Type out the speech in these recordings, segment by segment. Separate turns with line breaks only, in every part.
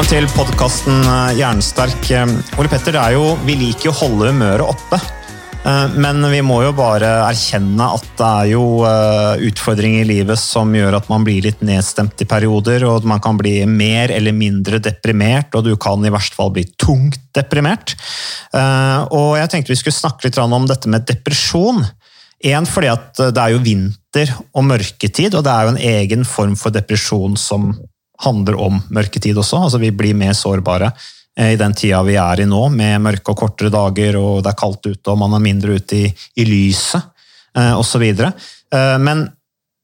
Velkommen til podkasten Jernsterk. Eh, Ole Petter, det er jo, vi liker jo å holde humøret oppe. Eh, Men vi må jo bare erkjenne at det er jo eh, utfordringer i livet som gjør at man blir litt nedstemt i perioder, og man kan bli mer eller mindre deprimert, og du kan i verste fall bli tungt deprimert. Eh, Og jeg tenkte vi skulle snakke litt om dette med depresjon. En fordi at det er jo vinter og mørketid, og det er jo en egen form for depresjon som handler om mørketid også. Altså vi blir mer sårbare eh, i den tida vi er i nå, med mørke og kortere dager, og det er kaldt ute, og man er mindre ute i, i lyset, eh, osv. Eh, men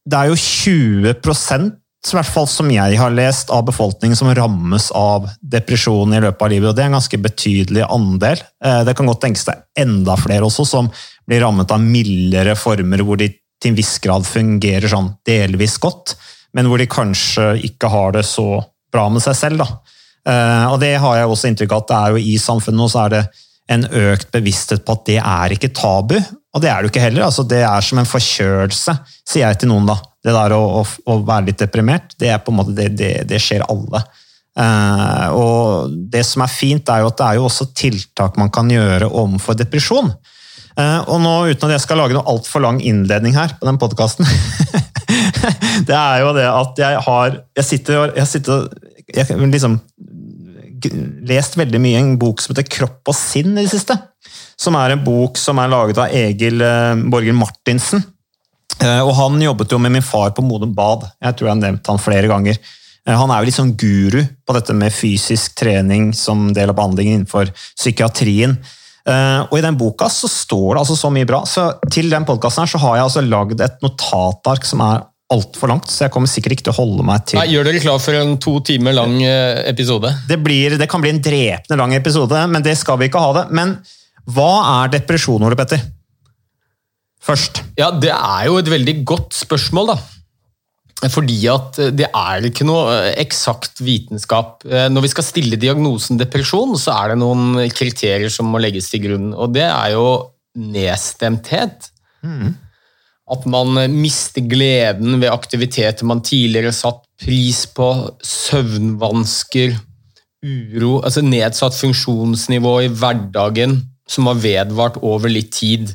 det er jo 20% i hvert fall som jeg har lest, av befolkningen som rammes av depresjon i løpet av livet. og Det er en ganske betydelig andel. Det kan godt tenkes det er enda flere også som blir rammet av mildere former, hvor de til en viss grad fungerer sånn delvis godt, men hvor de kanskje ikke har det så bra med seg selv. Da. Eh, Og det har jeg også inntrykk av at det er jo i samfunnet nå så er det en økt bevissthet på at det er ikke tabu. Og det er det jo ikke heller. altså Det er som en forkjølelse, sier jeg til noen. da. Det der å, å, å være litt deprimert, det er på en måte, det, det, det skjer alle. Eh, og det som er fint, er jo at det er jo også tiltak man kan gjøre overfor depresjon. Eh, og nå, uten at jeg skal lage noe altfor lang innledning her på den podkasten Det er jo det at jeg har Jeg sitter og jeg sitter, liksom lest veldig mye en bok som heter Kropp og sinn i det siste. Som er en bok som er laget av Egil eh, Borger Martinsen. Eh, Og han jobbet jo med min far på Modum Bad. Jeg tror jeg har nevnt han flere ganger. Eh, Han er jo litt sånn guru på dette med fysisk trening som del av behandlingen innenfor psykiatrien. Eh, Og i den boka så står det altså så mye bra. Så til den podkasten her så har jeg altså lagd et notatark som er altfor langt, så jeg kommer sikkert ikke til å holde meg til
Nei, Gjør dere klar for en to timer lang eh, episode?
det, blir, det kan bli en drepende lang episode, men det skal vi ikke ha det. Men hva er depresjon, Ole Petter? Først.
Ja, Det er jo et veldig godt spørsmål, da. Fordi at eh, det er ikke noe eh, eksakt vitenskap. Eh, Når vi skal stille diagnosen depresjon, så er det noen kriterier som må legges til grunn. Og det er jo nedstemthet. At man mister gleden ved aktiviteter man tidligere satt pris på. Søvnvansker, uro, altså nedsatt funksjonsnivå i hverdagen som har vedvart over litt tid.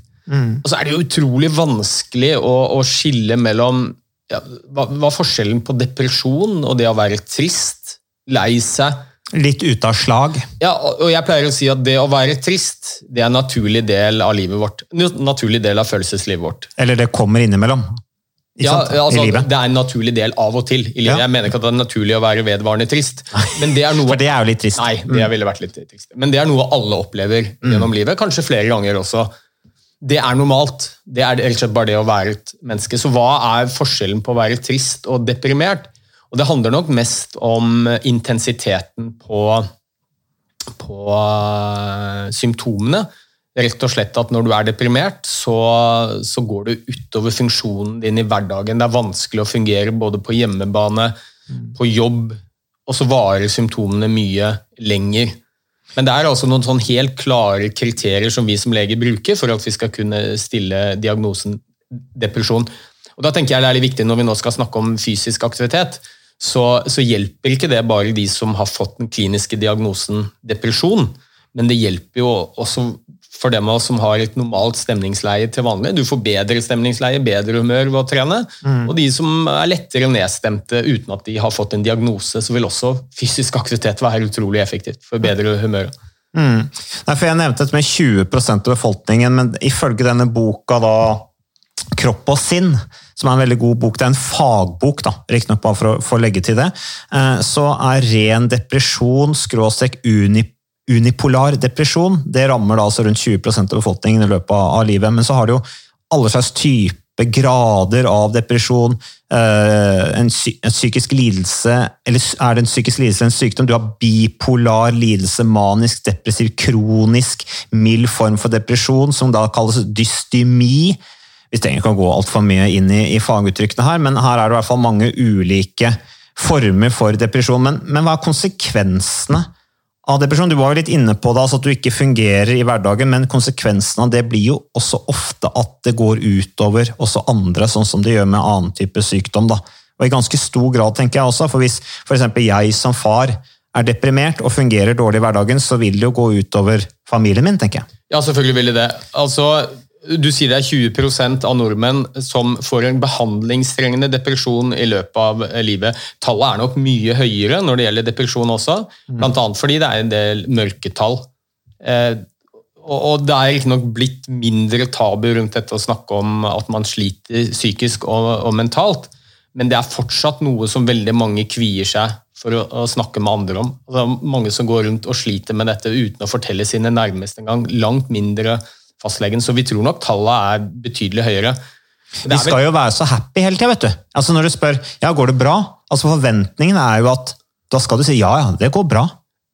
Og så er det jo utrolig vanskelig å, å skille mellom ja, hva, hva er forskjellen på depresjon og det å være trist, lei seg.
Litt ute av slag.
Ja, og jeg pleier å si at det å være trist det er en naturlig del av livet vårt. En naturlig del av følelseslivet vårt.
Eller det kommer innimellom.
Ja, altså. Det er en naturlig del av og til. i livet.
Ja.
Jeg mener ikke at det er naturlig å være vedvarende trist. Men det er noe
For det er jo litt trist.
Nei, det ville vært litt trist. Men det er noe alle opplever
Mm.
gjennom livet, kanskje flere ganger også. Det er normalt. Det er rett og slett bare det å være et menneske. Så hva er forskjellen på å være trist og deprimert? Og det handler nok mest om intensiteten på, på eh, symptomene. Rett og slett at når du er deprimert, så, så går det utover funksjonen din i hverdagen. Det er vanskelig å fungere både på hjemmebane, på jobb, og så varer symptomene mye lenger. Men det er altså noen sånn helt klare kriterier som vi som leger bruker for at vi skal kunne stille diagnosen depresjon. Og da tenker jeg det er litt viktig Når vi nå skal snakke om fysisk aktivitet, så, så hjelper ikke det bare de som har fått den kliniske diagnosen depresjon, men det hjelper jo også for dem av oss som har et normalt stemningsleie til vanlig. Du får bedre stemningsleie, bedre humør ved å trene. Og de som er lettere nedstemte uten at de har fått en diagnose, så vil også fysisk aktivitet være utrolig effektivt for bedre humør.
Mm. Nei, for Jeg nevnte dette med 20% av befolkningen, men ifølge denne boka da, 'Kropp og sinn', som er en veldig god bok, det er en fagbok, da, riktignok bare for å, for å legge til det, eh, så er ren depresjon, skråstrek uni, unipolar depresjon, det rammer da altså rundt 20% av befolkningen i løpet av livet. Men så har det jo alle slags typer grader av depresjon, eh, en, psykisk lidelse Eller er det en psykisk lidelse en sykdom? Du har bipolar lidelse, manisk, depressiv, kronisk, mild form for depresjon, som da kalles dystemi. Vi trenger ikke å gå altfor mye inn i, i, faguttrykkene her, men her er det i hvert fall mange ulike former for depresjon. Men, men hva er konsekvensene av depresjon? Du var jo litt inne på det, altså at du ikke fungerer i hverdagen, men konsekvensen av det blir jo også ofte at det går utover også andre, sånn som det gjør med annen type sykdom. da. Og I ganske stor grad, tenker jeg også, for hvis f.eks. jeg som far er deprimert og fungerer dårlig i hverdagen, så vil det jo gå utover familien min, tenker jeg.
Ja, selvfølgelig vil det det. Altså, du sier det er 20% av nordmenn som får en behandlingstrengende depresjon i løpet av livet. Tallet er nok mye høyere når det gjelder depresjon også, bl.a. fordi det er en del mørketall. Eh, og det er riktignok nok blitt mindre tabu rundt dette å snakke om at man sliter psykisk og, mentalt, men det er fortsatt noe som veldig mange kvier seg for å, snakke med andre om. Altså, mange som går rundt og sliter med dette uten å fortelle sine nærmeste engang. Langt mindre fastlegen, så vi tror nok tallene er betydelig høyere.
Vi skal jo være så happy hele tida, vet du. Altså Når du spør ja, går det bra, altså forventningen er jo at da skal du si ja, ja, det går bra.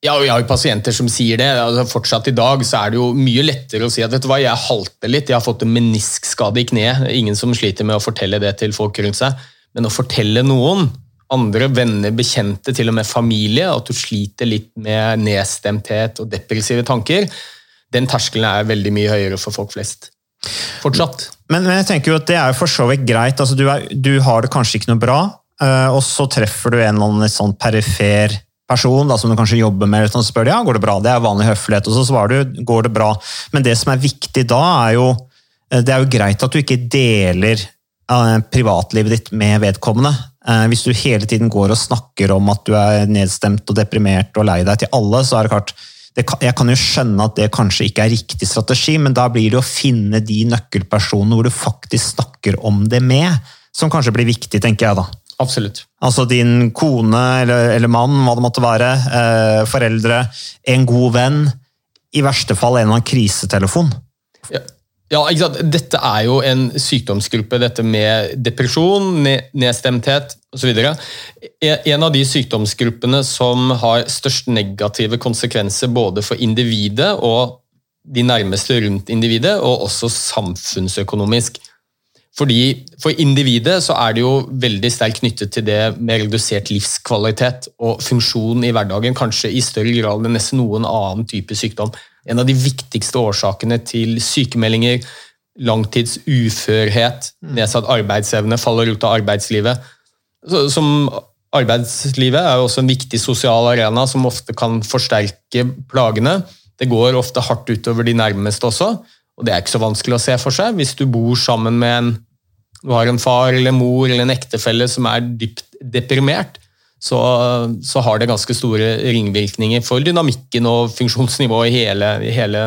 Ja, og jeg har jo pasienter som sier det. Altså, fortsatt i dag så er det jo mye lettere å si at vet du hva, jeg halter litt, jeg har fått en meniskskade i kneet. Ingen som sliter med å fortelle det til folk rundt seg. Men å fortelle noen, andre venner, bekjente, til og med familie, at du sliter litt med nedstemthet og depressive tanker, den terskelen er veldig mye høyere for folk flest. Fortsatt.
Men, men jeg tenker jo at det er for så vidt greit. Altså, du, er, du, har det kanskje ikke noe bra, uh, og så treffer du en eller annen sånn perifer person da, som du kanskje jobber med, og så spør ja, går det bra. Det er vanlig høflighet, og så svarer du går det bra. Men det som er viktig da, er jo eh, det er jo greit at du ikke deler uh, privatlivet ditt med vedkommende. Hvis du hele tiden går og snakker om at du er nedstemt og deprimert og lei deg til alle, så er det klart det, jeg kan jo skjønne at det kanskje ikke er riktig strategi, men da blir det å finne de nøkkelpersonene hvor du faktisk snakker om det med, som kanskje blir viktig, tenker jeg da.
Absolutt.
Altså din kone eller, eller mann, hva det måtte være, eh, foreldre, en god venn, i verste fall en eller annen krisetelefon.
Ja. Ja, ikke sant? Dette er jo en sykdomsgruppe, dette med depresjon, nedstemthet osv. En av de sykdomsgruppene som har størst negative konsekvenser både for individet og de nærmeste rundt individet, og også samfunnsøkonomisk. Fordi For individet så er det jo veldig sterkt knyttet til det med redusert livskvalitet og funksjon i hverdagen, kanskje i større grad enn nesten noen annen type sykdom en av de viktigste årsakene til sykemeldinger, langtidsuførhet, nedsatt arbeidsevne, faller ut av arbeidslivet. Som arbeidslivet er jo også en viktig sosial arena som ofte kan forsterke plagene. Det går ofte hardt utover de nærmeste også, og det er ikke så vanskelig å se for seg. Hvis du bor sammen med en du har en far eller mor eller en ektefelle som er dypt deprimert, så, så, har det ganske store ringvirkninger for dynamikken og funksjonsnivået i hele, hele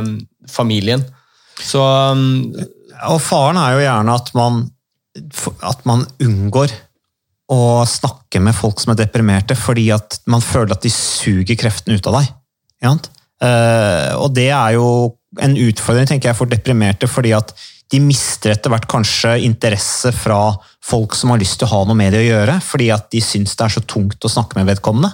familien. Så, um,
og faren er jo gjerne at man, at man unngår å snakke med folk som er deprimerte, fordi at man føler at de suger kreftene ut av deg. Uh, og det er jo en utfordring tenker jeg, for deprimerte, fordi at de mister etter hvert kanskje interesse fra folk som har lyst til å ha noe med det å gjøre, fordi at de syns det er så tungt å snakke med vedkommende.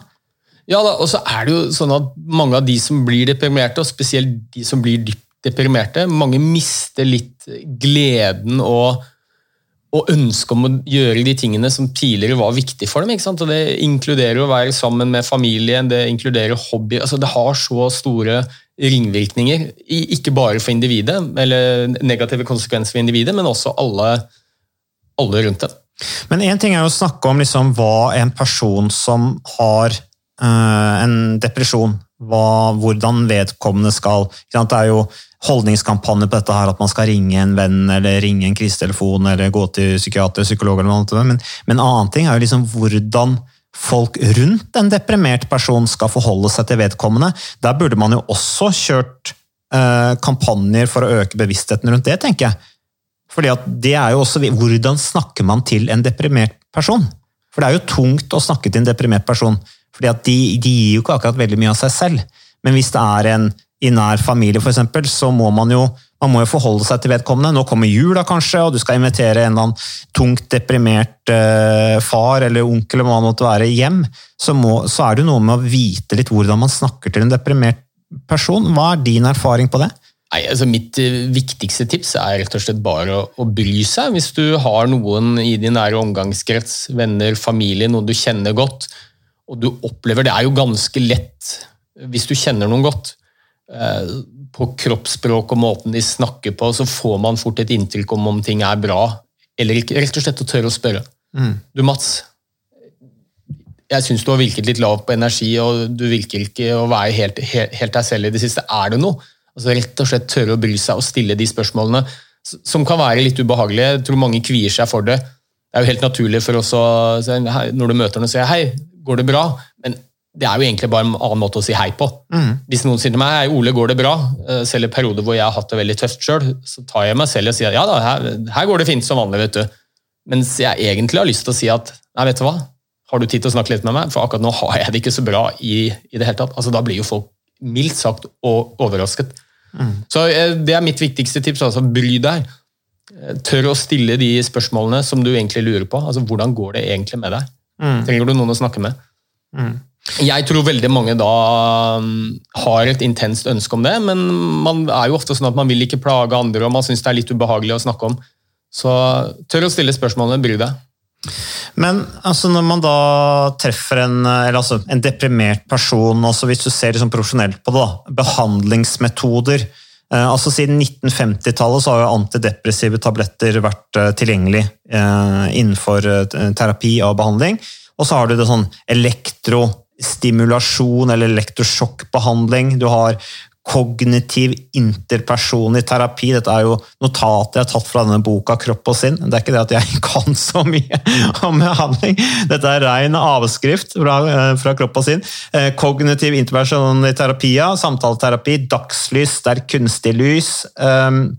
Ja, da, og så er det jo sånn at mange av de som blir deprimerte, og spesielt de som blir dypt deprimerte, mange mister litt gleden og, og ønsket om å gjøre de tingene som tidligere var viktige for dem. ikke sant? Og Det inkluderer å være sammen med familien, det inkluderer hobby. altså Det har så store ringvirkninger. Ikke bare for individet, eller negative konsekvenser for individet, men også alle, alle rundt det.
Men én ting er å snakke om liksom hva en person som har øh, en depresjon, hva, hvordan vedkommende skal? Det er jo holdningskampanjer på dette her, at man skal ringe en venn eller ringe en krisetelefon eller gå til psykiater psykolog. eller noe annet. Men, men en annen ting er jo liksom hvordan folk rundt en deprimert person skal forholde seg til vedkommende. Der burde man jo også kjørt eh, kampanjer for å øke bevisstheten rundt det, tenker jeg. Fordi at det er jo også, Hvordan snakker man til en deprimert person? For det er jo tungt å snakke til en deprimert person. Fordi at de, de gir jo ikke akkurat veldig mye av seg selv. Men hvis det er en i nær familie, f.eks., så må man jo man må jo forholde seg til vedkommende. Nå kommer jula, kanskje, og du skal invitere en eller annen tungt deprimert eh, far eller onkel eller hva det måtte være, hjem. Så, må, så er det jo noe med å vite litt hvordan man snakker til en deprimert person. Hva er din erfaring på det?
Nei, altså Mitt eh, viktigste tips er rett og slett bare å, å, bry seg. Hvis du har noen i din nære omgangskrets, venner, familie, noen du kjenner godt, og du opplever Det er jo ganske lett hvis du kjenner noen godt Eh, på kroppsspråk og måten de snakker på, så får man fort et inntrykk om om ting er bra eller ikke. Rett og slett å tørre å spørre. Mm. Du, Mats. Jeg syns du har virket litt lav på energi, og du virker ikke å være helt, helt, helt deg selv i det siste. Er det noe? Altså Rett og slett tørre å bry seg og stille de spørsmålene som kan være litt ubehagelige. Jeg tror mange kvier seg for det. Det er jo helt naturlig for oss å når du møter noen, si hei, går det bra? Men det er jo egentlig bare en annen måte å si hei på. Mm. Hvis noen sier til meg hei, Ole, går det bra? Eh, selv i perioder hvor jeg har hatt det veldig tøft sjøl, så tar jeg meg selv og sier ja da, her, her, går det fint som vanlig. vet du. Mens jeg egentlig har lyst til å si at nei, vet du hva, har du tid til å snakke litt med meg? For akkurat nå har jeg det ikke så bra i, i det hele tatt. Altså, Da blir jo folk mildt sagt overrasket. Mm. Så eh, det er mitt viktigste tips. altså Bry deg. Eh, tør å stille de spørsmålene som du egentlig lurer på. altså Hvordan går det egentlig med deg? Mm. Trenger du noen å snakke med? Mm. Jeg tror veldig mange da um, har et intenst ønske om det, men man er jo ofte sånn at man vil ikke plage andre, og man syns det er litt ubehagelig å snakke om. Så tør å stille spørsmålene, bry deg.
Men altså, når man da treffer en, altså, en deprimert person, også hvis du ser liksom profesjonelt på det, da, behandlingsmetoder eh, altså Siden 1950-tallet så har jo antidepressive tabletter vært eh, tilgjengelig eh, innenfor eh, terapi og behandling. Og så har du det sånn elektrostimulasjon eller elektrosjokkbehandling. Du har kognitiv interpersonlig terapi. Dette er jo notater jeg har tatt fra denne boka 'Kropp og sinn'. Det er ikke det at jeg kan så mye om behandling. Dette er ren avskrift fra, eh, fra kropp og sinn. Eh, kognitiv interpersonlig terapi, samtaleterapi, dagslys, er kunstig lys. Um,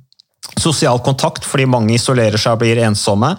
sosial kontakt, fordi mange isolerer seg og blir ensomme.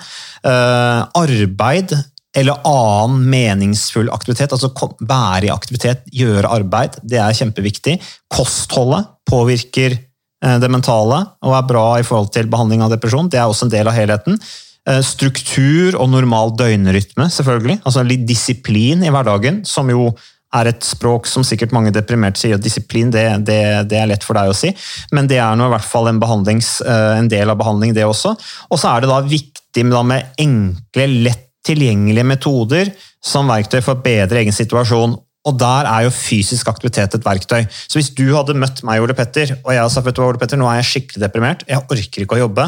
Uh, arbeid, eller annen meningsfull aktivitet. Altså være i aktivitet, gjøre arbeid. Det er kjempeviktig. Kostholdet påvirker eh, det mentale og er bra i forhold til behandling av depresjon. Det er også en del av helheten. Eh, struktur og normal døgnrytme, selvfølgelig. Altså litt disiplin i hverdagen, som jo er et språk som sikkert mange deprimerte sier at disiplin det, det, det, er lett for deg å si, men det er nå i hvert fall en, eh, en del av behandling, det også. Og så er det da viktig med enkle, lett tilgjengelige metoder som verktøy for å bedre egen situasjon. Og der er jo fysisk aktivitet et verktøy. Så hvis du hadde møtt meg, Ole Petter, og jeg hadde sagt vet du hva, Ole Petter, nå er jeg skikkelig deprimert, jeg orker ikke å jobbe,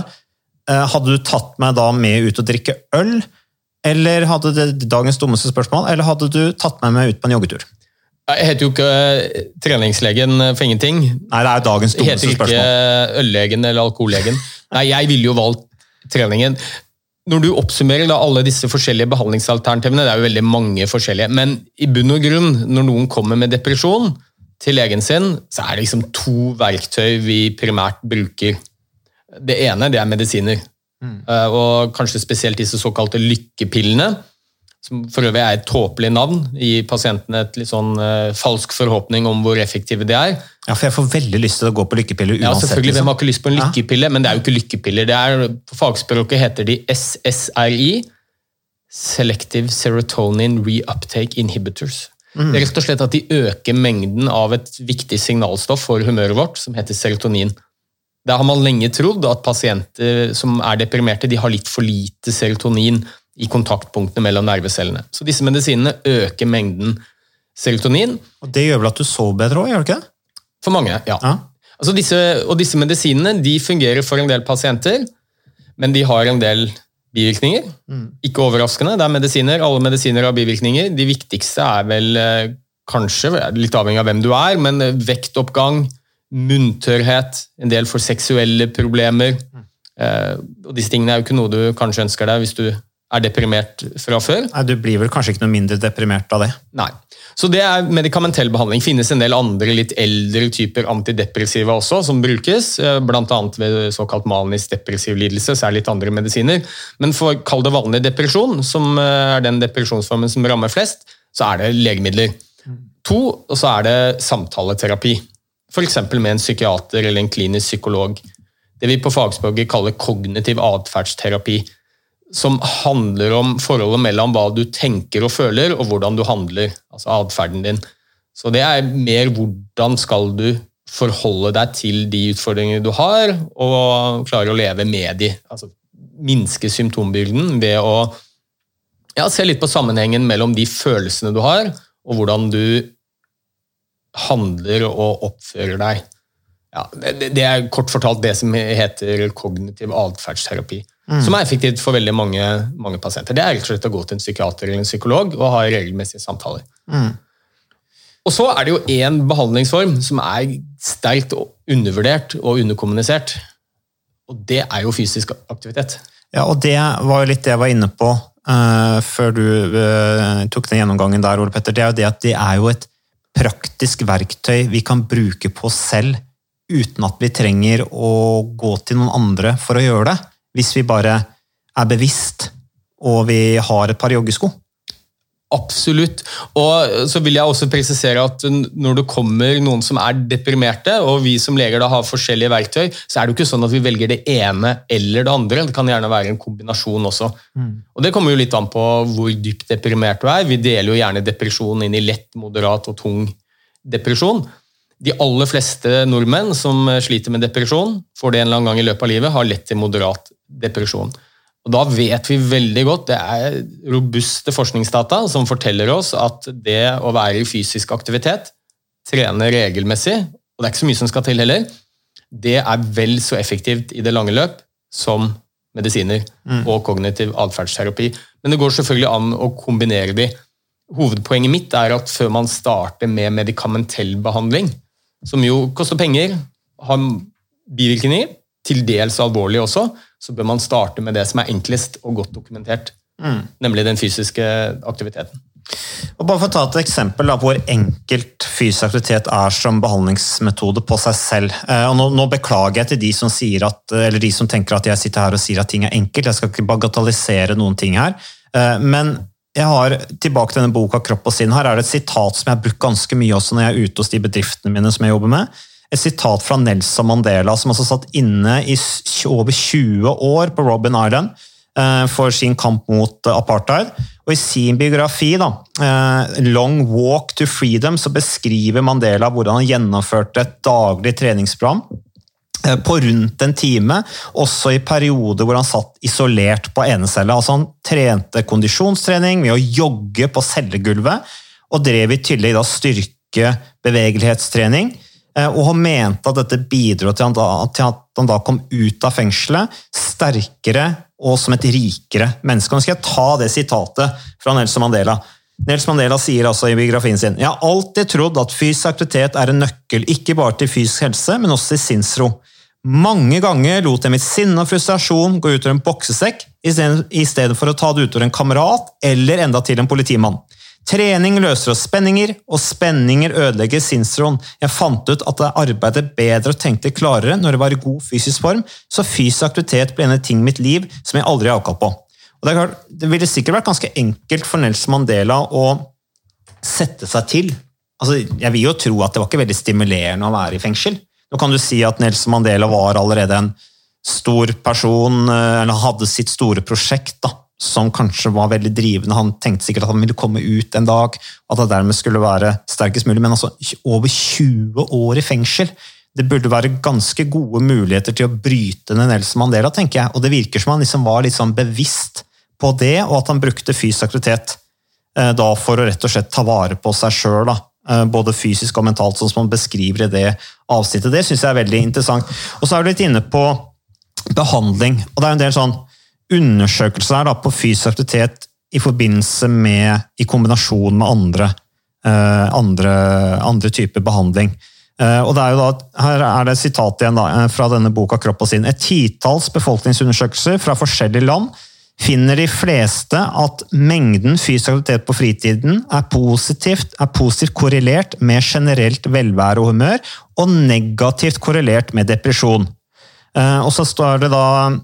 eh, hadde du tatt meg da med ut og drikke øl? Eller hadde det dagens dummeste spørsmål, eller hadde du tatt meg med ut på en joggetur?
Jeg heter jo ikke eh, treningslegen for ingenting.
Nei, det er dagens dummeste spørsmål.
Jeg heter ikke øllegen eller alkohollegen. Nei, jeg ville jo valgt treningen når du oppsummerer da, alle disse forskjellige behandlingsalternativene, det er jo veldig mange forskjellige, men i bunn og grunn, når noen kommer med depresjon til legen sin, så er det liksom to verktøy vi primært bruker. Det ene det er medisiner, mm. Eh, og kanskje spesielt disse såkalte lykkepillene som for øvrig er et tåpelig navn, gir pasientene et litt sånn uh, falsk forhåpning om hvor effektive de er.
Ja, for jeg får veldig lyst til å gå på lykkepiller uansett.
Ja, selvfølgelig, Hvem liksom. har ikke lyst på en lykkepille? Ja. Men det er jo ikke lykkepiller. det er, På fagspråket heter de SSRI. Selective Serotonin Reuptake Inhibitors. Mm. Det er rett og slett at de øker mengden av et viktig signalstoff for humøret vårt, som heter serotonin. Der har man lenge trodd at pasienter som er deprimerte, de har litt for lite serotonin i kontaktpunktene mellom nervecellene. Så disse medisinene øker mengden serotonin.
Og Det gjør vel at du sover bedre òg, gjør det ikke det?
For mange, ja. ja. Altså disse, og disse medisinene de fungerer for en del pasienter, men de har en del bivirkninger. Mm. Ikke overraskende, det er medisiner. Alle medisiner har bivirkninger. De viktigste er vel eh, kanskje, litt avhengig av hvem du er, men vektoppgang, munntørrhet, en del for seksuelle problemer. Eh, og Disse tingene er jo ikke noe du kanskje ønsker deg hvis du er deprimert fra før.
Nei, Du blir vel kanskje ikke noe mindre deprimert av det?
Nei. Så det er medikamentell behandling. finnes en del andre litt eldre typer antidepressiva også, som brukes, eh, bl.a. ved såkalt manisk depressiv lidelse, så er det litt andre medisiner. Men for kall det vanlig depresjon, som eh, er den depresjonsformen som rammer flest, så er det legemidler. To, og så er det samtaleterapi. F.eks. med en psykiater eller en klinisk psykolog. Det vi på fagspråket kaller kognitiv atferdsterapi som handler om forholdet mellom hva du tenker og føler, og hvordan du handler. Altså atferden din. Så det er mer hvordan skal du forholde deg til de utfordringene du har, og klare å leve med de. Altså minske symptombyrden ved å ja, se litt på sammenhengen mellom de følelsene du har, og hvordan du handler og oppfører deg. Ja, det, det er kort fortalt det som heter kognitiv atferdsterapi. Mm. Som er effektivt for veldig mange, mange, pasienter. Det er rett og slett å gå til en psykiater eller en psykolog og ha regelmessige samtaler. Mm. Og så er det jo én behandlingsform som er sterkt undervurdert og underkommunisert. Og det er jo fysisk aktivitet.
Ja, og det var jo litt det jeg var inne på uh, før du uh, tok den gjennomgangen der, Ole Petter. Det er jo det at det er jo et praktisk verktøy vi kan bruke på oss selv uten at vi trenger å gå til noen andre for å gjøre det hvis vi bare er bevisst og vi har et par joggesko.
Absolutt. Og så vil jeg også presisere at når det kommer noen som er deprimerte, og vi som leger da har forskjellige verktøy, så er det jo ikke sånn at vi velger det ene eller det andre. Det kan gjerne være en kombinasjon også. Mm. Og Det kommer jo litt an på hvor dypt deprimert du er. Vi deler jo gjerne depresjon inn i lett, moderat og tung depresjon. De aller fleste nordmenn som sliter med depresjon, får det en eller annen gang i løpet av livet, har lett til moderat depresjon. Og Da vet vi veldig godt, det er robuste forskningsdata som forteller oss at det å være i fysisk aktivitet, trene regelmessig, og det er ikke så mye som skal til heller, det er vel så effektivt i det lange løp som medisiner mm. og kognitiv atferdsterapi. Men det går selvfølgelig an å kombinere de. Hovedpoenget mitt er at før man starter med medikamentell behandling, som jo koster penger, har bivirkninger, til dels alvorlig også, så bør man starte med det som er enklest og godt dokumentert. Mm. Nemlig den fysiske aktiviteten.
Og bare for å ta et eksempel da, hvor enkelt fysisk aktivitet er som behandlingsmetode på seg selv. Eh, og nå, nå, beklager jeg til de som, at, de som, tenker at jeg sitter her og sier at ting er enkelt. Jeg skal ikke bagatellisere noen ting her. Eh, men jeg har tilbake til denne boka Kropp og sinn. Her er det et sitat som jeg har brukt ganske mye også når jeg er ute hos de bedriftene mine som jeg jobber med et sitat fra Nelson Mandela, som altså satt inne i over 20 år på Robin Island eh, for sin kamp mot apartheid. Og I sin biografi, da, eh, 'Long Walk to Freedom', så beskriver Mandela hvordan han gjennomførte et daglig treningsprogram eh, på rundt en time, også i perioder hvor han satt isolert på enecelle. Altså han trente kondisjonstrening ved å jogge på cellegulvet, og drev i tillegg da styrke bevegelighetstrening og han mente at dette bidro til at han da kom ut av fengselet sterkere og som et rikere menneske. Nå skal jeg ta det sitatet fra Nelson Mandela. Nelson Mandela sier altså i biografien sin Jeg har alltid trodd at fysisk aktivitet er en nøkkel, ikke bare til fysisk helse, men også til sinnsro. Mange ganger lot jeg mitt sinne og frustrasjon gå ut av en boksesekk i stedet for å ta det ut av en kamerat eller enda til en politimann. Trening løser oss spenninger, og spenninger ødelegger sinnsroen. Jeg fant ut at jeg arbeidet bedre og tenkte klarere når jeg var i god fysisk form, så fysisk aktivitet ble en ting i mitt liv som jeg aldri har avkall på. Og det, klart, det, ville sikkert vært ganske enkelt for Nelson Mandela å sette seg til. Altså, jeg vil jo tro at det var ikke veldig stimulerende å være i fengsel. Nå kan du si at Nelson Mandela var allerede en stor person, eh, eller hadde sitt store prosjekt. da som kanskje var veldig drivende. Han tenkte sikkert at han ville komme ut en dag, at det dermed skulle være sterkest mulig. Men altså, over 20 år i fengsel Det burde være ganske gode muligheter til å bryte ned Nelson Mandela, tenker jeg. Og det virker som han liksom var litt sånn bevisst på det, og at han brukte fysisk aktivitet eh, da for å rett og slett ta vare på seg sjøl. Eh, både fysisk og mentalt, sånn som han beskriver i det avsnittet. Det syns jeg er veldig interessant. Og så er du litt inne på behandling. og det er en del sånn undersøkelser da, på fysisk aktivitet i forbindelse med, i kombinasjon med andre uh, andre, andre typer behandling. Uh, og det er jo da, Her er det et sitat igjen da, eh, fra denne boka 'Kropp og sinn'. Et titalls befolkningsundersøkelser fra forskjellige land finner de fleste at mengden fysisk aktivitet på fritiden er positivt, er positivt korrelert med generelt velvære og humør, og negativt korrelert med depresjon. Uh, og så står det da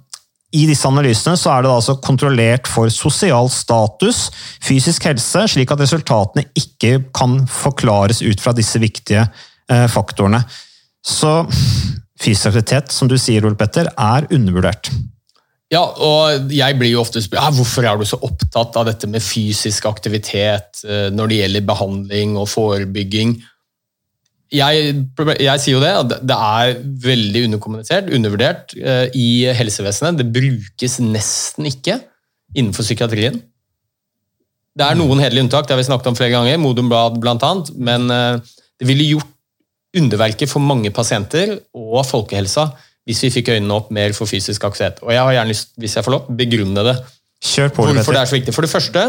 i disse analysene er det altså kontrollert for sosial status, fysisk helse, slik at resultatene ikke kan forklares ut fra disse viktige eh, faktorene. Så fysisk aktivitet, som du sier, Ole Petter, er undervurdert.
Ja, og jeg blir jo ofte spurt ja, hvorfor er du så opptatt av dette med fysisk aktivitet eh, når det gjelder behandling og forebygging. Jeg, jeg sier jo det, at det er veldig underkommunisert, undervurdert eh, i helsevesenet. Det brukes nesten ikke innenfor psykiatrien. Det er noen hederlige unntak, det har vi snakket om flere ganger, Modum Blad bl.a., men eh, det ville gjort underverker for mange pasienter og folkehelsa hvis vi fikk øynene opp mer for fysisk aktivitet. Og jeg har gjerne lyst, hvis jeg får lov, begrunne det.
Kjør på,
Hvorfor det er så viktig. For det første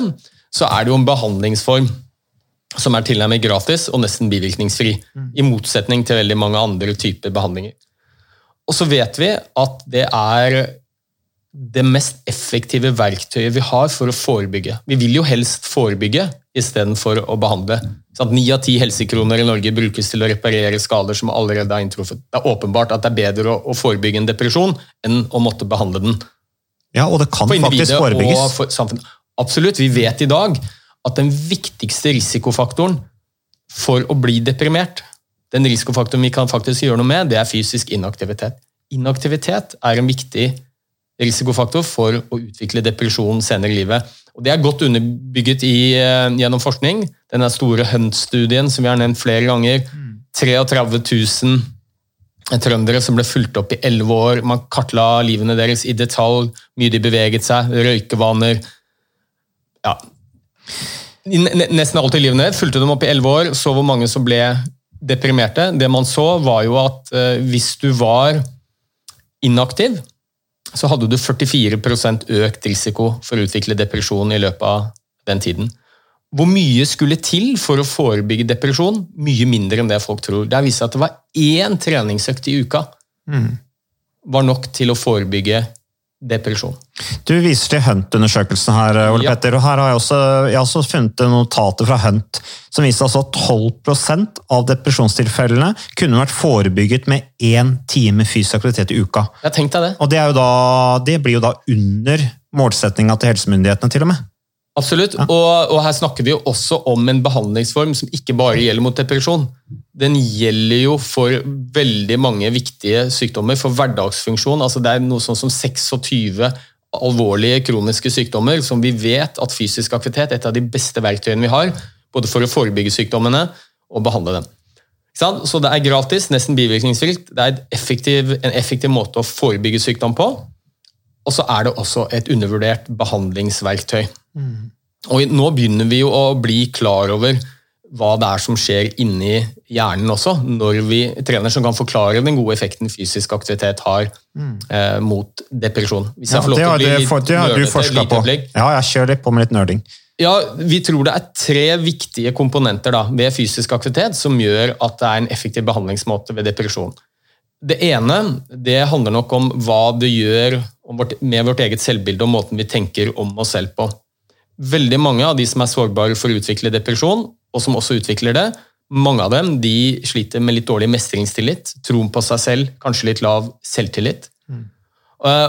så er det jo en behandlingsform som er tilnærmet gratis og nesten bivirkningsfri. I motsetning til veldig mange andre typer behandlinger. Og så vet vi at det er det mest effektive verktøyet vi har for å forebygge. Vi vil jo helst forebygge istedenfor å behandle. Sånn Ni av ti helsekroner i Norge brukes til å reparere skader som allerede er inntruffet. Det er åpenbart at det er bedre å, å forebygge en depresjon enn å måtte behandle den.
Ja, og det kan
For
faktisk forebygges.
for. Absolutt. Vi vet i dag at den viktigste risikofaktoren for å bli deprimert, den risikofaktoren vi kan faktisk gjøre noe med, det er fysisk inaktivitet. Inaktivitet er en viktig risikofaktor for å utvikle depresjon senere i livet. Og Det er godt underbygget i, eh, gjennom forskning. Den store Hunt-studien som vi har nevnt flere ganger. 33 000 trøndere som ble fulgt opp i 11 år. Man kartla livene deres i detalj, mye de beveget seg, røykevaner ja. Nesten alt i livet ditt Fulgte dem opp i 11 år, så hvor mange som ble deprimerte. Det man så, var jo at eh, hvis du var inaktiv, så hadde du 44 økt risiko for å utvikle depresjon i løpet av den tiden. Hvor mye skulle til for å forebygge depresjon? Mye mindre enn det folk tror. Det har vist seg at det var én treningsøkt i uka var nok til å forebygge depresjon.
Du viser til Hunt-undersøkelsen her, Ole
Ja.
Petter. og her har Jeg også, jeg har også funnet notater fra Hunt som viser altså at 12% av depresjonstilfellene kunne vært forebygget med én time fysisk aktivitet i uka.
Jeg tenkte det.
Og det, da, det blir jo da under målsettinga til helsemyndighetene, til og med.
Absolutt. Og, og her snakker vi jo også om en behandlingsform som ikke bare gjelder mot depresjon. Den gjelder jo for veldig mange viktige sykdommer, for hverdagsfunksjon. Altså det er noe sånn som 26 alvorlige kroniske sykdommer som vi vet at fysisk aktivitet er et av de beste verktøyene vi har, både for å forebygge sykdommene og behandle dem. Så det er gratis, nesten bivirkningsfritt. Det er effektiv, en effektiv måte å forebygge sykdom på. Og så er det også et undervurdert behandlingsverktøy. Og nå begynner vi jo å bli klar over hva det er som skjer inni hjernen også, når vi trener som kan forklare den gode effekten fysisk aktivitet har eh, mot depresjon. Hvis jeg får lov til å bli
det, for, det har du forska på. Ja, jeg kjører litt på med litt nerding.
Ja, Vi tror det er tre viktige komponenter da, ved fysisk aktivitet som gjør at det er en effektiv behandlingsmåte ved depresjon. Det ene det handler nok om hva det gjør med vårt eget selvbilde og måten vi tenker om oss selv på. Veldig mange av de som er sårbare for å utvikle depresjon, og som også utvikler det, mange av dem de sliter med litt dårlig mestringstillit, troen på seg selv, kanskje litt lav selvtillit. Mm.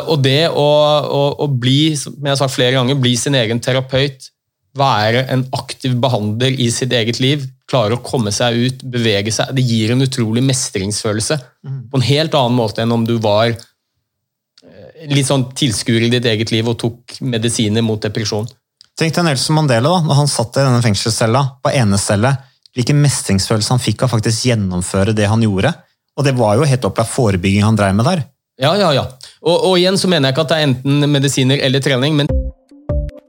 Og det å, å, å bli, som jeg har sagt flere ganger, bli sin egen terapeut, være en aktiv behandler i sitt eget liv, klare å komme seg ut, bevege seg, det gir en utrolig mestringsfølelse. På en helt annen måte enn om du var eh, litt sånn tilskuer i ditt eget liv og tok medisiner mot depresjon.
Tenk deg Nelson Mandela, da, når han satt i denne fengselscella på enecelle. Hvilken mestringsfølelse han fikk av faktisk gjennomføre det han gjorde. Og det var jo helt opplagt forebygging han dreiv med der.
Ja, ja, ja. Og, og igjen så mener jeg ikke at det er enten medisiner eller trening, men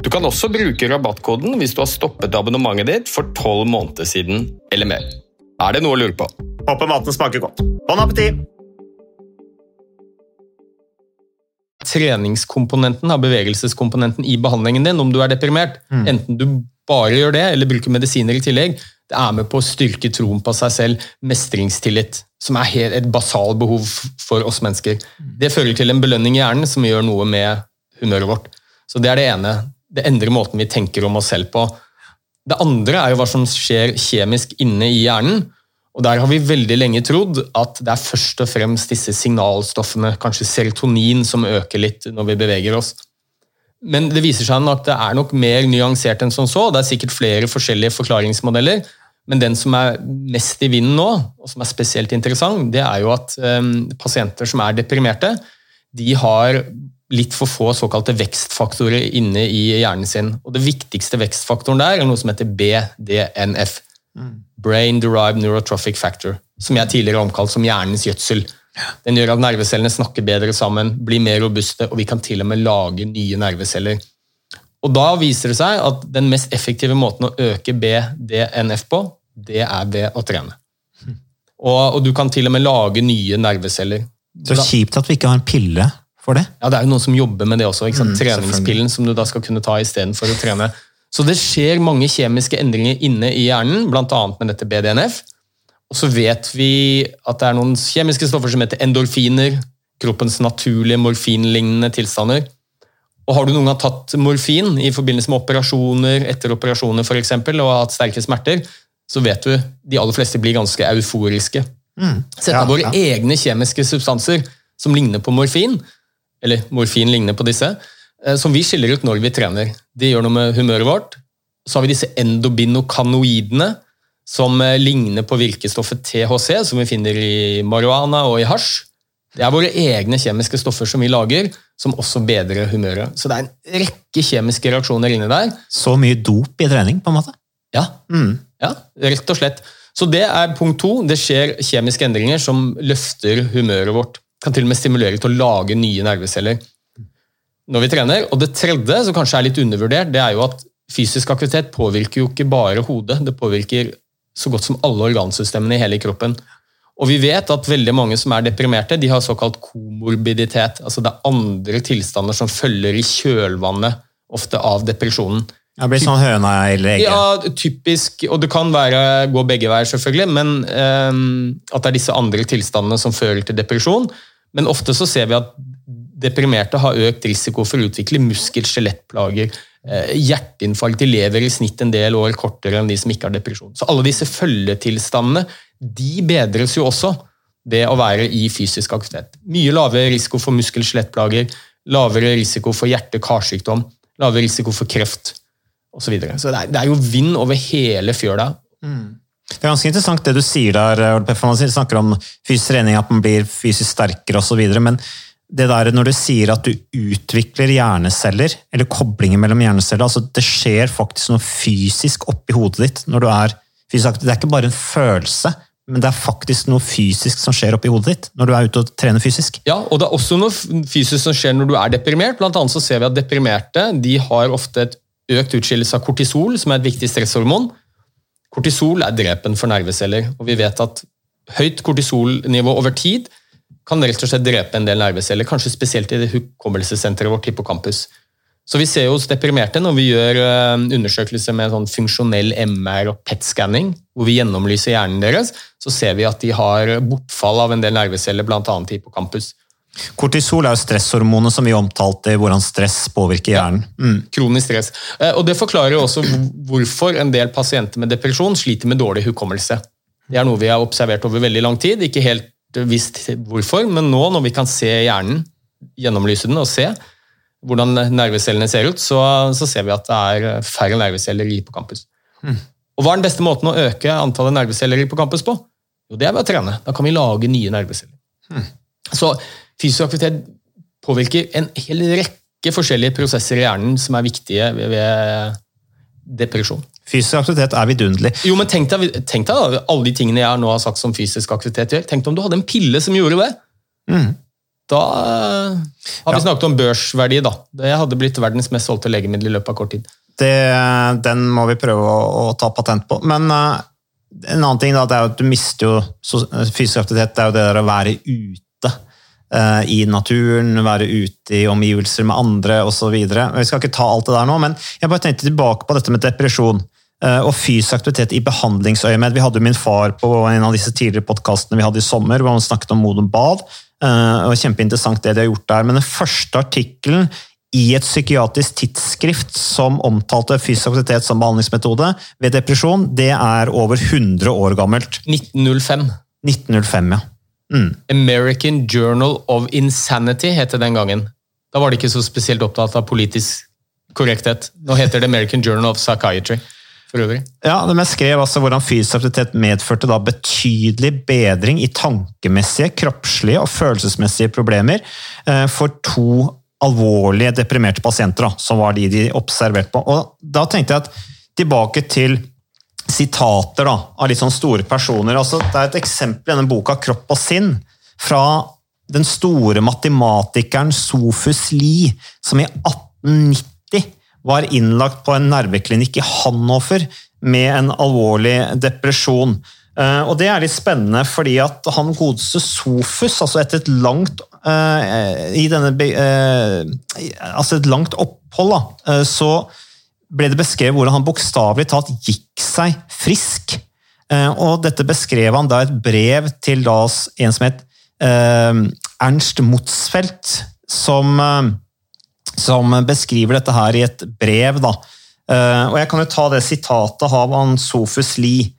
Du kan også bruke rabattkoden hvis du har stoppet abonnementet ditt for tolv måneder siden eller mer. Er det noe å lure på?
Håper maten smaker godt. Bon appétit!
Treningskomponenten av bevegelseskomponenten i behandlingen din, om du er deprimert, mm. enten du bare gjør det eller bruker medisiner i tillegg, det er med på å styrke troen på seg selv, mestringstillit, som er et basalt behov for oss mennesker. Mm. Det fører til en belønning i hjernen som gjør noe med humøret vårt. Så Det er det ene det endrer måten vi tenker om oss selv på. Det andre er jo hva som skjer kjemisk inne i hjernen. og Der har vi veldig lenge trodd at det er først og fremst disse signalstoffene, kanskje serotonin, som øker litt når vi beveger oss. Men det viser seg at det er nok mer nyansert enn som så. Det er sikkert flere forskjellige forklaringsmodeller. Men den som er mest i vinden nå, og som er spesielt interessant, det er jo at um, pasienter som er deprimerte, de har litt for få såkalte vekstfaktorer inne i hjernen sin. Og Det viktigste vekstfaktoren der er noe som heter BDNF. Mm. Brain Derived Neurotrophic Factor. Som jeg tidligere har omkalt som hjernens gjødsel. Den gjør at nervecellene snakker bedre sammen, blir mer robuste, og vi kan til og med lage nye nerveceller. Og Da viser det seg at den mest effektive måten å øke BDNF på, det er ved å trene. Og, og du kan til og med lage nye nerveceller.
Så kjipt at vi ikke har en pille for det?
Ja, det er jo noen som jobber med det også. Mm, Treningspillen som du da skal kunne ta istedenfor å trene. Så det skjer mange kjemiske endringer inne i hjernen, bl.a. med dette BDNF. Og så vet vi at det er noen kjemiske stoffer som heter endorfiner. Kroppens naturlige morfinlignende tilstander. Og Har du noen gang tatt morfin i forbindelse med operasjoner etter operasjoner for eksempel, og hatt sterke smerter, så vet du de aller fleste blir ganske euforiske. Mm. Dette er ja, våre ja. egne kjemiske substanser som ligner på morfin, eller morfin ligner på disse, eh, som vi skiller ut når vi trener. De gjør noe med humøret vårt. Så har vi disse endobinokanoidene, som eh, ligner på virkestoffet THC, som vi finner i marihuana og i hasj. Det er våre egne kjemiske stoffer som vi lager, som også bedrer humøret. Så det er en rekke kjemiske reaksjoner inni der.
Så mye dop i trening, på en måte?
Ja, ja rett og slett. Så det er punkt to. Det skjer kjemiske endringer som løfter humøret vårt. Kan til og med stimulere til å lage nye nerveceller når vi trener. Og det tredje, som kanskje er litt undervurdert, det er jo at fysisk aktivitet påvirker jo ikke bare hodet. Det påvirker så godt som alle organsystemene i hele kroppen. Og vi vet at veldig mange som er deprimerte, de har såkalt komorbiditet. Altså det er andre tilstander som følger i kjølvannet ofte av depresjonen.
Det blir sånn høna eller egget?
Ja, typisk. Og det kan være, gå begge veier, selvfølgelig, men um, at det er disse andre tilstandene som fører til depresjon. Men ofte så ser vi at deprimerte har økt risiko for å utvikle muskel-skjelettplager, eh, hjerteinfarkt. De lever i snitt en del år kortere enn de som ikke har depresjon. Så alle disse følgetilstandene de bedres jo også ved å være i fysisk aktivitet. Mye lavere risiko for muskel-skjelettplager, lavere risiko for hjerte-karsykdom, lavere risiko for kreft osv. Så, videre. så det er, det er jo vind over hele fjøla.
Mm. Det er ganske interessant det du sier der, man snakker om fysisk trening, at man blir fysisk sterkere osv. Men det der når du sier at du utvikler hjerneceller, eller koblinger mellom hjerneceller altså Det skjer faktisk noe fysisk oppi hodet ditt når du er fysisk aktiv. Det er ikke bare en følelse, men det er faktisk noe fysisk som skjer oppi hodet ditt når du er ute og trener fysisk.
Ja, og det er også noe fysisk som skjer når du er deprimert. Blant annet så ser vi at deprimerte de har ofte et økt utskillelse av kortisol, som er et viktig stresshormon. Kortisol er drepen for nerveceller, og vi vet at høyt kortisolnivå over tid kan rett og slett drepe en del nerveceller, kanskje spesielt i det hukommelsessenteret vårt, hippocampus. Så vi ser hos deprimerte når vi gjør eh, undersøkelser med sånn funksjonell MR og PET-skanning, hvor vi gjennomlyser hjernen deres, så ser vi at de har bortfall av en del nerveceller, bl.a. hippocampus.
Kortisol er jo stresshormonet som vi omtalte, hvordan stress påvirker hjernen.
Mm. Kronisk stress. Eh, og Det forklarer jo også hvorfor en del pasienter med depresjon sliter med dårlig hukommelse. Det er noe vi har observert over veldig lang tid. Ikke helt visst hvorfor, men nå når vi kan se hjernen, gjennomlyse den og se, hvordan nervecellene ser ut, så, så, ser vi at det er færre nerveceller i hippocampus. Mm. Og Hva er den beste måten å øke antallet nerveceller i hippocampus på? Jo, Det er ved å trene. Da kan vi lage nye nerveceller. Mm. Så fysisk aktivitet påvirker en hel rekke forskjellige prosesser i hjernen som er viktige ved, depresjon.
Fysisk aktivitet er vidunderlig.
Jo, men tenk deg, tenk deg da, alle de tingene jeg nå har sagt som fysisk aktivitet gjør. Tenk deg om du hadde en pille som gjorde det. Mm. Da uh, har vi ja. snakket om børsverdi, da. Det hadde blitt verdens mest solgte legemiddel i løpet av kort tid.
Det, den må vi prøve å, å ta patent på. Men uh, en annen ting da, det er jo at du mister jo fysisk aktivitet. Det er jo det der å være ute i naturen, være ute i omgivelser med andre osv. Vi skal ikke ta alt det der nå, men jeg bare tenkte tilbake på dette med depresjon. Og fysisk aktivitet i behandlingsøyemed. Vi hadde jo min far på en av disse tidligere podkastene vi hadde i sommer, hvor han snakket om Modum Bad. Uh, og Kjempeinteressant det de har gjort der. Men den første artikkelen i et psykiatrisk tidsskrift som omtalte fysisk aktivitet som behandlingsmetode ved depresjon, det er over 100 år gammelt.
1905.
1905, ja. Mm.
American Journal of Insanity het det den gangen. Da var de ikke så spesielt opptatt av politisk korrekthet. Nå heter det American Journal of Psychiatry for øvrig.
Ja, de skrev altså hvordan fysisk aktivitet medførte da betydelig bedring i tankemessige, kroppslige og følelsesmessige problemer eh, for to alvorlige deprimerte pasienter, da, som var de de observerte på. Og Da tenkte jeg at tilbake til sitater da, av litt sånn store personer. Altså, det er et eksempel i denne boka 'Kropp og sinn' fra den store matematikeren Sofus Lie, som i 1890 var innlagt på en nerveklinikk i Hannover med en alvorlig depresjon. Eh, og Det er litt spennende, fordi at han godeste Sofus, altså etter et langt uh, i denne, uh, altså et langt opphold, da, så ble det beskrevet hvordan han bokstavelig talt gikk seg frisk. og Dette beskrev han da et brev til da en som het Ernst Motzfeldt, som som beskriver dette her i et brev. Da. Eh, og Jeg kan jo ta det sitatet av han Sofus Lie,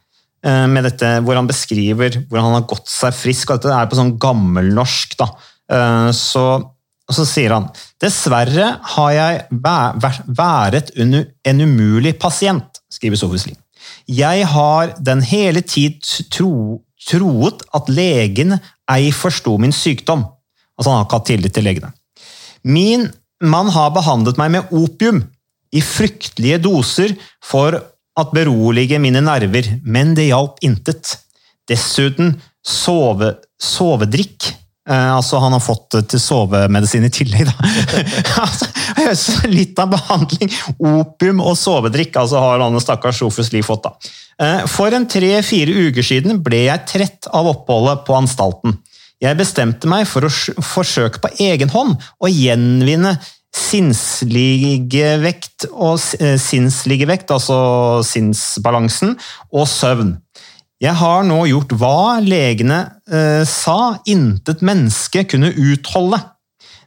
eh, med dette, hvor han beskriver hvordan han har gått seg frisk. og Dette er på sånn gammelnorsk. da. Eh, så, så sier han dessverre har jeg været en umulig pasient, skriver Sofus Lie. Jeg har den hele tid tro, troet at legen ei forsto min sykdom. Altså han har ikke hatt tillit til legene. Min mann har behandlet meg med opium i fryktelige doser for at berolige mine nerver, men det hjalp intet. Dessuten sove, sovedrikk. Eh, altså Han har fått det til sovemedisin i tillegg, da. altså, litt av behandling. Opium og sovedrikk altså har han stakkars Sofus Lie fått. da. Uh, for en tre-fire uker siden ble jeg trett av oppholdet på anstalten. Jeg bestemte meg for å forsøke på egen hånd å gjenvinne sinnsligevekt og eh, sinnsligevekt, altså sinnsbalansen, og søvn. Jeg har nå gjort hva legene eh, sa intet menneske kunne utholde.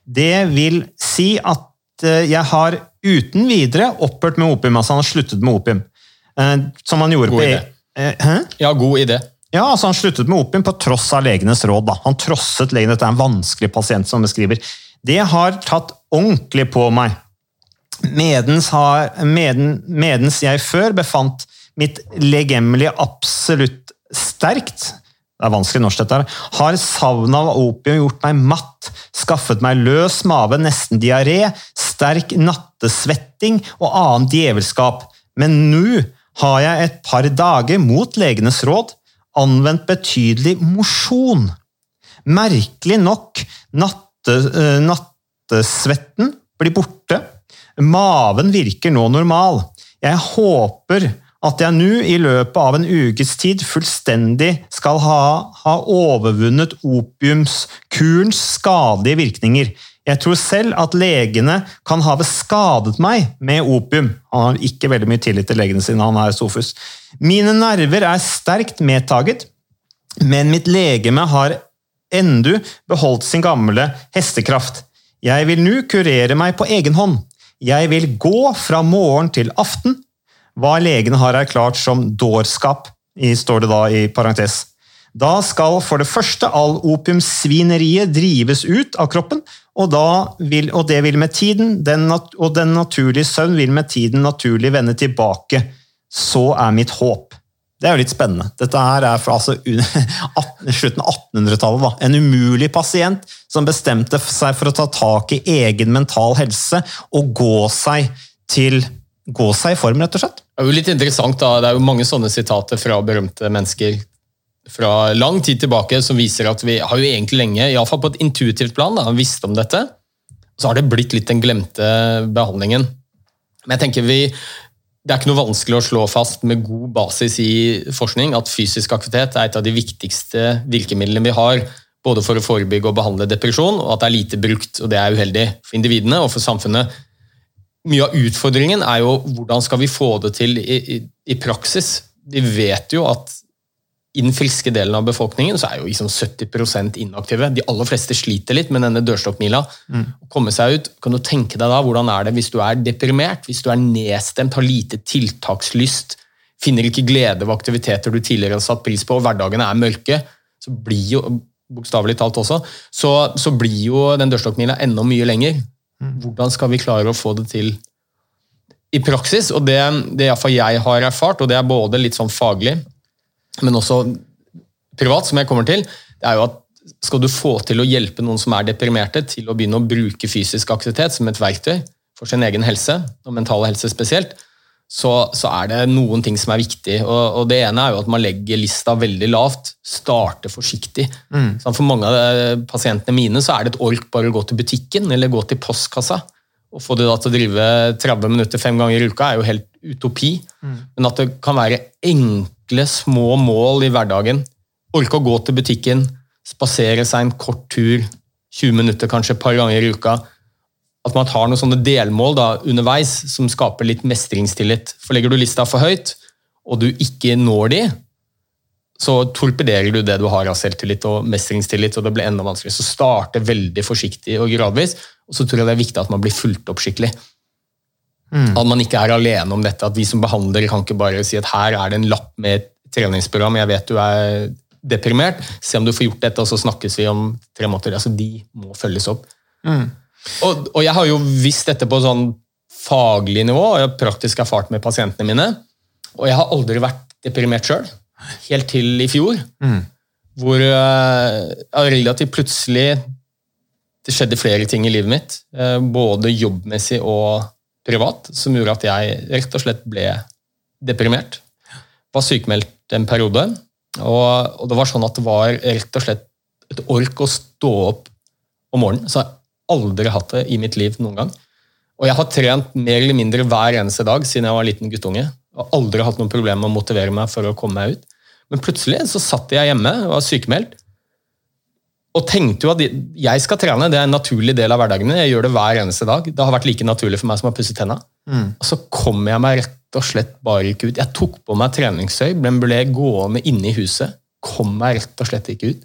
Det vil si at eh, jeg har uten videre opphørt med opium. Altså han har sluttet med opium. Eh, som han gjorde
god
på
idé.
Hæ?
Ja, god idé.
Ja, altså Han sluttet med opium på tross av legenes råd. da. Han trosset legene. Dette er en vanskelig pasient som beskriver. Det har tatt ordentlig på meg. Medens, har, meden, medens jeg før befant mitt legemlige absolutt sterkt det er vanskelig norsk dette her, har savnet av opium gjort meg matt, skaffet meg løs mave, nesten diaré, sterk nattesvetting og annen djevelskap. Men nå har jeg et par dager mot legenes råd anvendt betydelig mosjon. Merkelig nok, natte, uh, nattesvetten blir borte. Maven virker nå normal. Jeg håper at jeg nå i løpet av en ukes tid fullstendig skal ha, ha overvunnet opiumskurens skadelige virkninger. Jeg tror selv at legene kan ha skadet meg med opium. Han har ikke veldig mye tillit til legene sine, han er Sofus. Mine nerver er sterkt medtaget, men mitt legeme har endu beholdt sin gamle hestekraft. Jeg vil nå kurere meg på egen hånd. Jeg vil gå fra morgen til aften. Hva legene har erklært som dårskap, står det da i parentes. Da skal for det første all opiumsvineriet drives ut av kroppen, og, vil, og det vil med tiden, den, og den naturlige søvn vil med tiden naturlig vende tilbake. Så er mitt håp. Det er jo litt spennende. Dette her er fra altså, slutten av 1800-tallet. En umulig pasient som bestemte seg for å ta tak i egen mental helse og gå seg til gå seg i form, rett og slett.
Det er jo litt interessant da, det er jo mange sånne sitater fra berømte mennesker fra lang tid tilbake som viser at vi har jo egentlig lenge, iallfall på et intuitivt plan, da, visst om dette. Så har det blitt litt den glemte behandlingen. Men jeg tenker vi, det er ikke noe vanskelig å slå fast med god basis i forskning at fysisk aktivitet er et av de viktigste virkemidlene vi har både for å forebygge og behandle depresjon, og at det er lite brukt. og Det er uheldig for individene og for samfunnet. Mye av utfordringen er jo hvordan skal vi få det til i, i, i praksis. Vi vet jo at i den friske delen av befolkningen så er jo liksom 70% inaktive. De aller fleste sliter litt med denne dørstokkmila. Mm. Å komme seg ut, Kan du tenke deg da, hvordan er det hvis du er deprimert, hvis du er nedstemt, har lite tiltakslyst, finner ikke glede ved aktiviteter du tidligere har satt pris på, og hverdagene er mørke, så blir jo bokstavelig talt også, så, så blir jo den dørstokkmila enda mye lenger. Mm. Hvordan skal vi klare å få det til i praksis? Og det, det jeg har erfart, og det er både litt sånn faglig men også privat, som jeg kommer til, det er jo at skal du få til å hjelpe noen som er deprimerte, til å begynne å bruke fysisk aktivitet som et verktøy for sin egen helse, og mental helse spesielt, så, så er det noen ting som er viktig. Og, og, Det ene er jo at man legger lista veldig lavt. Starter forsiktig. Mm. For mange av pasientene mine så er det et ork bare å gå til butikken eller gå til postkassa. Å få det da til å drive 30 minutter fem ganger i uka er jo helt utopi. Mm. Men at det kan være enkle, små mål i hverdagen. Orke å gå til butikken, spasere seg en kort tur, 20 minutter kanskje et par ganger i uka. At man tar noen sånne delmål da, underveis som skaper litt mestringstillit. For Legger du lista for høyt, og du ikke når de, så torpederer du det du har av selvtillit og mestringstillit, og det blir enda vanskeligere. Så starte veldig forsiktig og gradvis, og så tror jeg det er viktig at man blir fulgt opp skikkelig. Mm. At man ikke er alene om dette. At vi som behandler kan ikke bare si at her er det en lapp med et treningsprogram, jeg vet du er deprimert, se om du får gjort dette, og så snakkes vi om tre måneder. Altså, de må følges opp. Mm. Og, og, jeg har jo visst dette på sånn faglig nivå, og jeg har praktisk erfart med pasientene mine. Og jeg har aldri vært deprimert sjøl, helt til i fjor. Hvor uh, ja, relativt plutselig det skjedde flere ting i livet mitt, uh, både jobbmessig og privat, som gjorde at jeg rett og slett ble deprimert. Var sykemeldt en periode, og, og det var sånn at det var rett og slett et ork å stå opp om morgenen. Så aldri hatt det i mitt liv noen gang. Og jeg har trent mer eller mindre hver eneste dag siden jeg var liten guttunge. Og aldri hatt noen problemer med å motivere meg for å komme meg ut. Men plutselig så satt jeg hjemme og var sykemeldt. Og tenkte jo at jeg skal trene, det er en naturlig del av hverdagen. Jeg gjør det hver eneste dag. Det har vært like naturlig for meg som å pusse tenna. Og så kom jeg meg rett og slett bare ikke ut. Jeg tok på meg treningstøy, men ble gående inne i huset. Kom meg rett og slett ikke ut.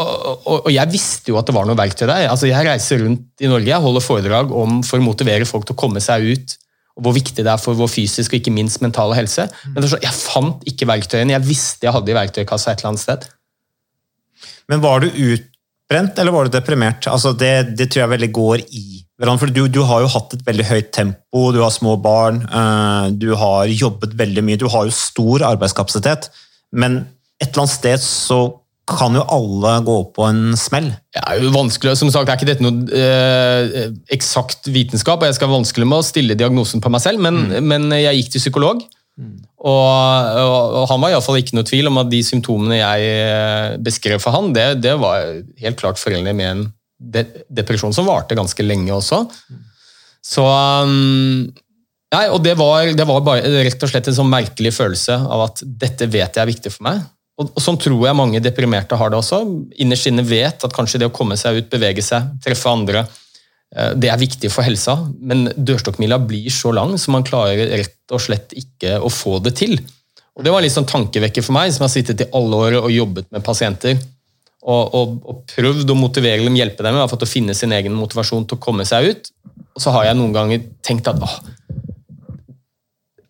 Og, og, og jeg visste jo at det var noe verktøy der. Altså, jeg reiser rundt i Norge, jeg holder foredrag om for å motivere folk til å komme seg ut. og Hvor viktig det er for vår fysiske og ikke minst mentale helse. Men er så, jeg fant ikke verktøyene. Jeg visste jeg hadde i verktøykassa et eller annet sted.
Men var du utbrent, eller var du deprimert? Altså det, det tror jeg veldig går i. For du, du har jo hatt et veldig høyt tempo, du har små barn, eh, du har jobbet veldig mye, du har jo stor arbeidskapasitet. Men et eller annet sted så kan jo alle gå på en smell.
Det er jo vanskelig, som sagt er ikke dette noe eh, eksakt vitenskap, og jeg skal vanskelig med å stille diagnosen på meg selv, men, men jeg gikk til psykolog. Og, og, og han var iallfall ikke noe tvil om at de symptomene jeg eh, beskrev for han, det, det var helt klart forenlig med en de depresjon som varte ganske lenge også. Så um, Nei, og det var, det var bare rett og slett en sånn merkelig følelse av at dette vet jeg er viktig for meg. Og, og Sånn tror jeg mange deprimerte har det også. Innerst inne vet at kanskje det å komme seg ut, bevege seg, treffe andre, eh, det er viktig for helsa. Men dørstokkmila blir så lang så man klarer rett og slett ikke å få det til. Og Det var litt sånn tankevekker for meg, som har sittet i alle år og jobbet med pasienter. Og, og, og prøvd å motivere dem, hjelpe dem i hvert fall til å finne sin egen motivasjon til å komme seg ut. Og så har jeg noen ganger tenkt at åh,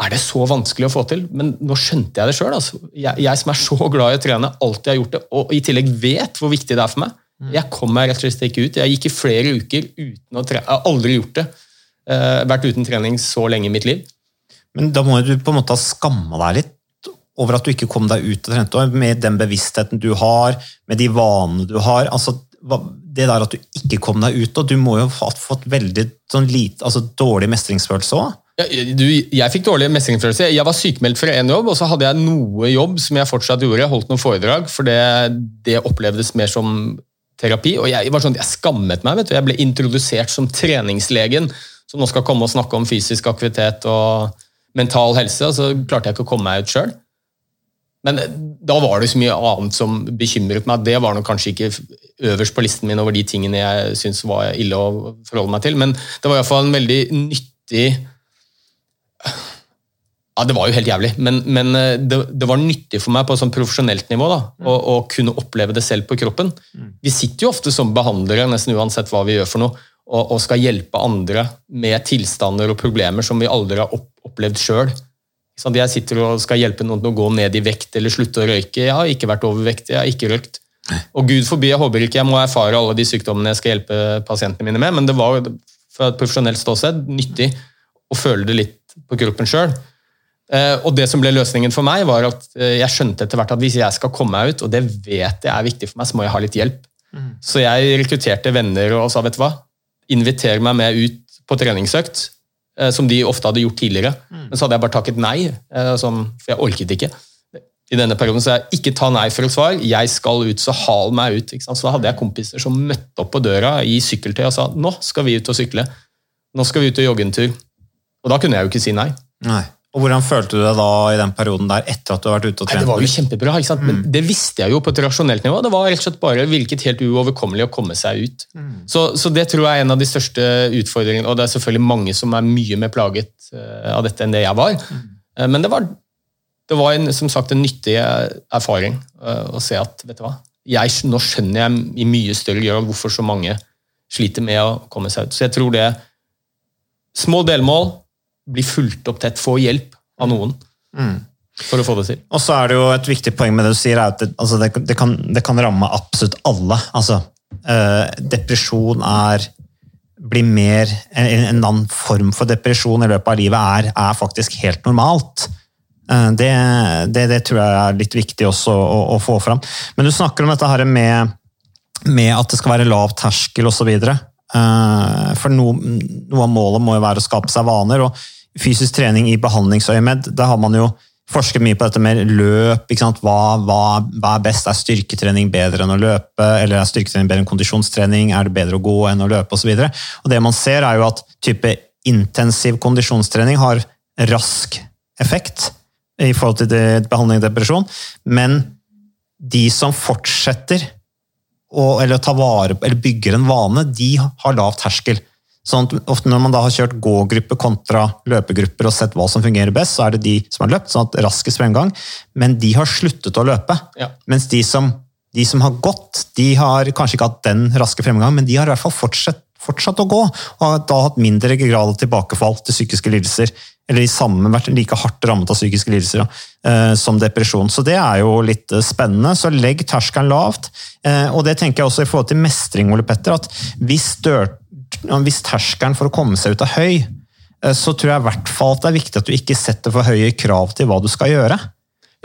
er det så vanskelig å få til? Men nå skjønte jeg det sjøl. Altså. Jeg, jeg, som er så glad i å trene, alltid har gjort det, og i tillegg vet hvor viktig det er for meg. Jeg kom meg rett og slett ikke ut. Jeg gikk i flere uker uten å trene. Jeg har aldri gjort det. Uh, vært uten trening så lenge i mitt liv.
Men da må du på en måte ha skamma deg litt over at du ikke kom deg ut og trente, med den bevisstheten du har, med de vanene du har. altså det der at du ikke kom deg ut, og du må jo ha fått veldig sånn lite, altså dårlig mestringsfølelse òg?
Ja, du, jeg fikk dårlig mestringsfølelse. Jeg var sykemeldt fra én jobb, og så hadde jeg noe jobb som jeg fortsatt gjorde. Jeg holdt noen foredrag, for det, det opplevdes mer som terapi. Og jeg, var sånn, jeg skammet meg. vet du. Jeg ble introdusert som treningslegen, som nå skal komme og snakke om fysisk aktivitet og mental helse, og så klarte jeg ikke å komme meg ut sjøl. Men da var det så mye annet som bekymret meg. Det var nok kanskje ikke øverst på listen min over de tingene jeg syntes var ille å forholde meg til, men det var iallfall en veldig nyttig ja, Det var jo helt jævlig, men, men det, det, var nyttig for meg på et sånn profesjonelt nivå da, å, å, kunne oppleve det selv på kroppen. Vi sitter jo ofte som behandlere, nesten uansett hva vi gjør for noe, og, og skal hjelpe andre med tilstander og problemer som vi aldri har opp, opplevd sjøl. Jeg sitter og skal hjelpe noen til å gå ned i vekt eller slutte å røyke. Jeg har ikke vært overvektig, jeg har ikke røykt. Og gud forby, jeg håper ikke jeg må erfare alle de sykdommene jeg skal hjelpe pasientene mine med, men det var fra et profesjonelt ståsted nyttig å føle det litt på kroppen sjøl. Eh, og det som ble løsningen for meg, var at eh, jeg skjønte etter hvert at hvis jeg skal komme meg ut, og det vet jeg er viktig for meg, så må jeg ha litt hjelp. Mm. Så jeg rekrutterte venner og sa vet du hva, inviter meg med ut på treningsøkt, eh, som de ofte hadde gjort tidligere. Mm. Men så hadde jeg bare takket nei, sånn, for jeg orket ikke. I denne perioden sa jeg ikke ta nei for et svar, jeg skal ut, så hal meg ut. Så da hadde jeg kompiser som møtte opp på døra i sykkeltøy og sa nå skal vi ut og sykle. Nå skal vi ut og jogge en tur. Og da kunne jeg jo ikke si nei.
nei. Og Hvordan følte du deg da i den perioden der etter at du har vært ute og trent?
Nei, det var jo kjempebra, ikke sant? men mm. det visste jeg jo på et rasjonelt nivå. Det var rett og slett bare virket helt uoverkommelig å komme seg ut. Mm. Så, så, det tror jeg er en av de største utfordringene, og det er selvfølgelig mange som er mye mer plaget uh, av dette enn det jeg var. Mm. Uh, men det var, det var en, som sagt en nyttig erfaring uh, å se at vet du hva, jeg, nå skjønner jeg i mye større grad hvorfor så mange sliter med å komme seg ut. Så jeg tror det Små delmål, bli fulgt opp tett, få hjelp av noen. Mm. For å få det til.
Og så er det jo et viktig poeng med det du sier, at det, altså det, det, kan, det kan, ramme absolutt alle. Altså, øh, depresjon er blir mer En, en annen form for depresjon i løpet av livet er, er faktisk helt normalt. Eh, Det, det, det tror jeg er litt viktig også å, å få fram. Men du snakker om dette her med, med at det skal være lav terskel osv. For no, noe av målet må jo være å skape seg vaner. og Fysisk trening i behandlingsøyemed, da har man jo forsket mye på dette med løp. Hva, hva, hva er best? Er styrketrening bedre enn å løpe? Eller er styrketrening bedre enn kondisjonstrening? Er det bedre å gå enn å løpe? Og, så videre? og det man ser, er jo at type intensiv kondisjonstrening har rask effekt i forhold til behandling av depresjon, men de som fortsetter å, eller tar vare eller bygger en vane, de har lav terskel. Sånn at ofte Når man da har kjørt gågruppe kontra løpegrupper og sett hva som fungerer best, så er det de som har løpt, sånn at raskest fremgang, men de har sluttet å løpe.
Ja.
Mens de som, de som har gått, de har kanskje ikke hatt den raske fremgang, men de har i hvert fall fortsatt, fortsatt å gå, og har da hatt mindre grad av tilbakefall til psykiske lidelser, eller i samme, vært like hardt rammet av psykiske lidelser eh, som depresjon. Så det er jo litt eh, spennende. Så legg terskelen lavt. Eh, og det tenker jeg også i forhold til mestring, Ole Petter, at hvis, dør, hvis terskel for å komme seg ut av høy, eh, så tror jeg i hvert fall at det er viktig at du ikke setter for høye krav til hva du skal gjøre.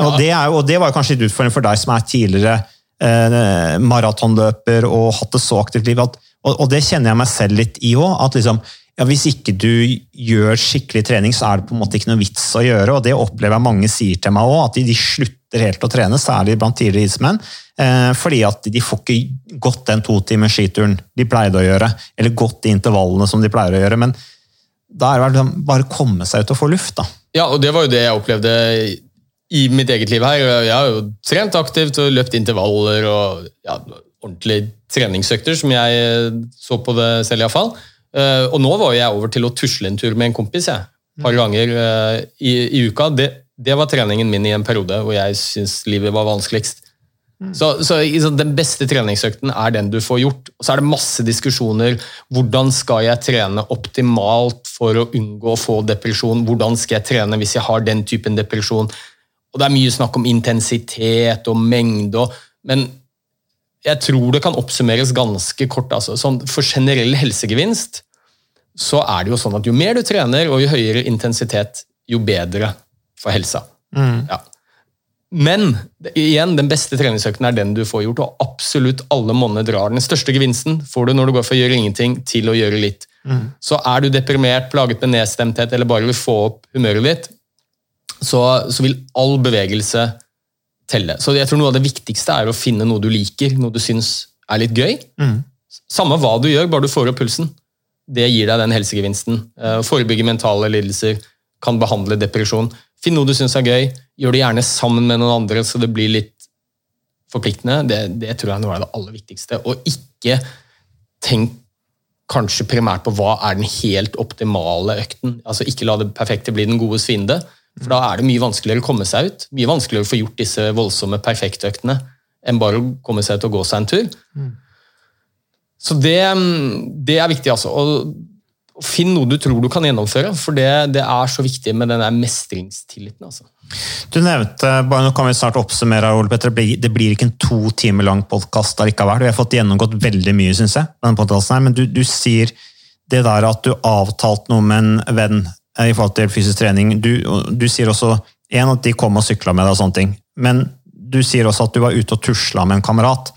Og, det er, og det var kanskje litt utfordrende for deg som er tidligere eh, maratonløper og hatt det så aktivt liv. At, og, og det kjenner jeg meg selv litt i òg. At liksom, ja, hvis ikke du gjør skikkelig trening, så er det på en måte ikke noe vits å gjøre. Og det opplever jeg mange sier til meg òg, at de, slutter helt å trene, særlig blant tidligere idrettsmenn. Eh, fordi at de får ikke gått den to timers skituren de pleide å gjøre, eller gått de intervallene som de pleier å gjøre. Men da er det bare å komme seg ut og få luft, da.
Ja, og det var jo det jeg opplevde i mitt eget liv her. Jeg har jo trent aktivt og løpt intervaller og ja, ordentlige treningsøkter, som jeg så på det selv iallfall. Uh, og nå var jo jeg over til å tusle en tur med en kompis jeg, et par ganger uh, i, i uka. Det, det var treningen min i en periode hvor jeg syntes livet var vanskeligst. Så, så liksom, Den beste treningsøkten er den du får gjort. Og så er det masse diskusjoner. Hvordan skal jeg trene optimalt for å unngå å få depresjon? Hvordan skal jeg trene hvis jeg har den typen depresjon? Og Det er mye snakk om intensitet og mengde, og, men jeg tror det kan oppsummeres ganske kort. Altså. Sånn, for generell helsegevinst så er det jo sånn at jo mer du trener og jo høyere intensitet, jo bedre for helsa. Ja. Men igjen, den beste treningsøkten er den du får gjort, og absolutt alle monner drar. Den største gevinsten får du når du går fra å gjøre ingenting til å gjøre litt. Så er du deprimert, plaget med nedstemthet eller bare vil få opp humøret ditt, så, så vil all bevegelse telle. Så jeg tror noe av det viktigste er å finne noe du liker, noe du syns er litt gøy. Samme hva du gjør, bare du får opp pulsen. Det gir deg den helsegevinsten. Eh, Forebygge mentale lidelser, kan behandle depresjon. Finn noe du syns er gøy, gjør det gjerne sammen med noen andre, så det blir litt forpliktende. Det, det tror jeg er noe av det aller viktigste. Og ikke tenk kanskje primært på hva er den helt optimale økten. Altså Ikke la det perfekte bli den godes fiende. For da er det mye vanskeligere å komme seg ut. Mye vanskeligere å få gjort disse voldsomme perfektøktene enn bare å komme seg ut og gå seg en tur. Så det, det er viktig, altså. Og, Finn noe du tror du kan gjennomføre, for det, det er så viktig med den der mestringstilliten. altså.
Du nevnte, bare Nå kan vi snart oppsummere, Ole Petter, det blir, ikke en to timer lang podkast allikevel. Vi har fått gjennomgått veldig mye, syns jeg. denne her, Men du, du sier det der at du avtalte noe med en venn i forhold til fysisk trening. Du, du sier også en, at de kom og sykla med deg og sånne ting. Men du sier også at du var ute og tusla med en kamerat.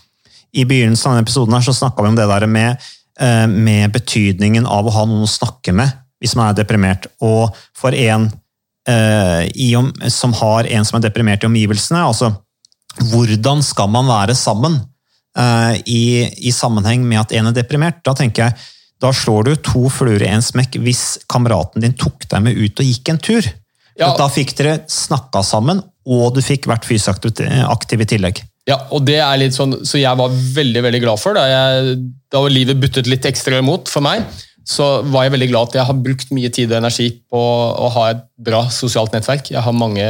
I begynnelsen av denne episoden her så snakka vi om det der med, eh, med betydningen av å ha noen å snakke med hvis man er deprimert. Og for en eh, om, som har en som er deprimert i omgivelsene, altså hvordan skal man være sammen eh, i, i sammenheng med at en er deprimert? Da tenker jeg, da slår du to fluer i en smekk hvis kameraten din tok deg med ut og gikk en tur.
Ja.
Da fikk dere snakka sammen, og du fikk vært fysisk aktiv- i tillegg.
Ja, og det er litt sånn, Så jeg var veldig veldig glad for da, jeg, da livet buttet litt ekstra imot for meg. Så var jeg veldig glad at jeg har brukt mye tid og energi på å ha et bra sosialt nettverk. Jeg har mange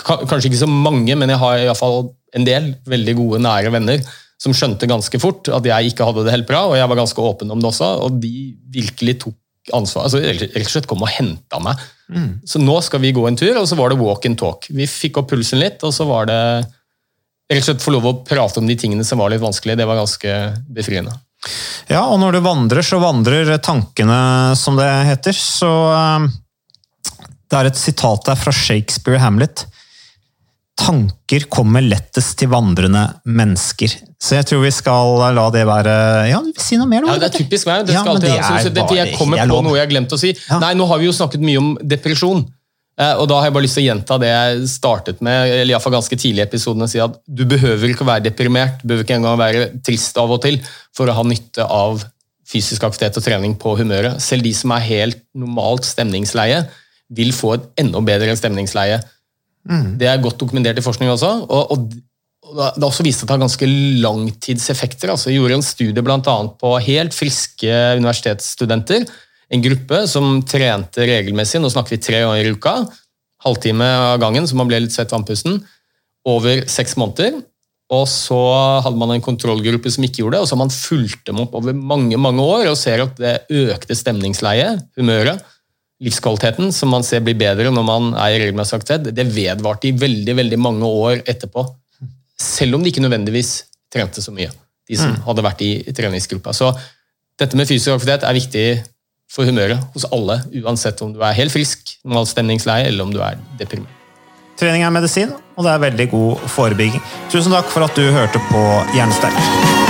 Kanskje ikke så mange, men jeg har i hvert fall en del veldig gode, nære venner som skjønte ganske fort at jeg ikke hadde det helt bra, og jeg var ganske åpen om det også, og de virkelig tok ansvar. altså Rett og slett kom og henta meg. Så nå skal vi gå en tur, og så var det walk and talk. Vi fikk opp pulsen litt, og så var det rett og slett få lov å prate om de tingene som var litt vanskelige. Det var ganske befriende.
Ja, og når du vandrer, så vandrer tankene, som det heter. Så eh, Det er et sitat der fra Shakespeare Hamlet. Tanker kommer lettest til vandrende mennesker. Så jeg tror vi skal la det være Ja, du vil si noe mer?
Ja, det er typisk meg. Det
Ja,
skal alltid,
det er
så det,
bare
jeg kommer på noe jeg har glemt å si.
Ja.
Nei, Nå har vi jo snakket mye om depresjon. eh, Og da har jeg bare lyst til å gjenta det jeg startet med, eller i fall ganske tidlig i episoden, og si at du behøver ikke å være deprimert, du behøver ikke engang være trist av og til for å ha nytte av fysisk aktivitet og trening på humøret. Selv de som er helt normalt stemningsleie, vil få et enda bedre stemningsleie. Det er godt dokumentert i forskning også. og, og det har også vist at det har ganske langtidseffekter. Altså, jeg gjorde en studie blant annet på helt friske universitetsstudenter. En gruppe som trente regelmessig, nå snakker vi tre ganger i uka, halvtime av gangen, så man ble litt svett vannpusten, over seks måneder. Og så hadde man en kontrollgruppe som ikke gjorde det, og så har man fulgt dem opp over mange mange år og ser at det økte stemningsleiet, humøret, livskvaliteten, som man ser blir bedre når man er i regelmessig aktivitet, det vedvarte i veldig veldig mange år etterpå. Selv om de ikke nødvendigvis trente så mye, de som hadde vært i treningsgruppa. Så dette med fysisk aktivitet er viktig for humøret hos alle, uansett om du er helt frisk, normalt stemningsleie, eller om du er deprimert.
Trening er medisin, og det er veldig god forebygging. Tusen takk for at du hørte på Jernsterk.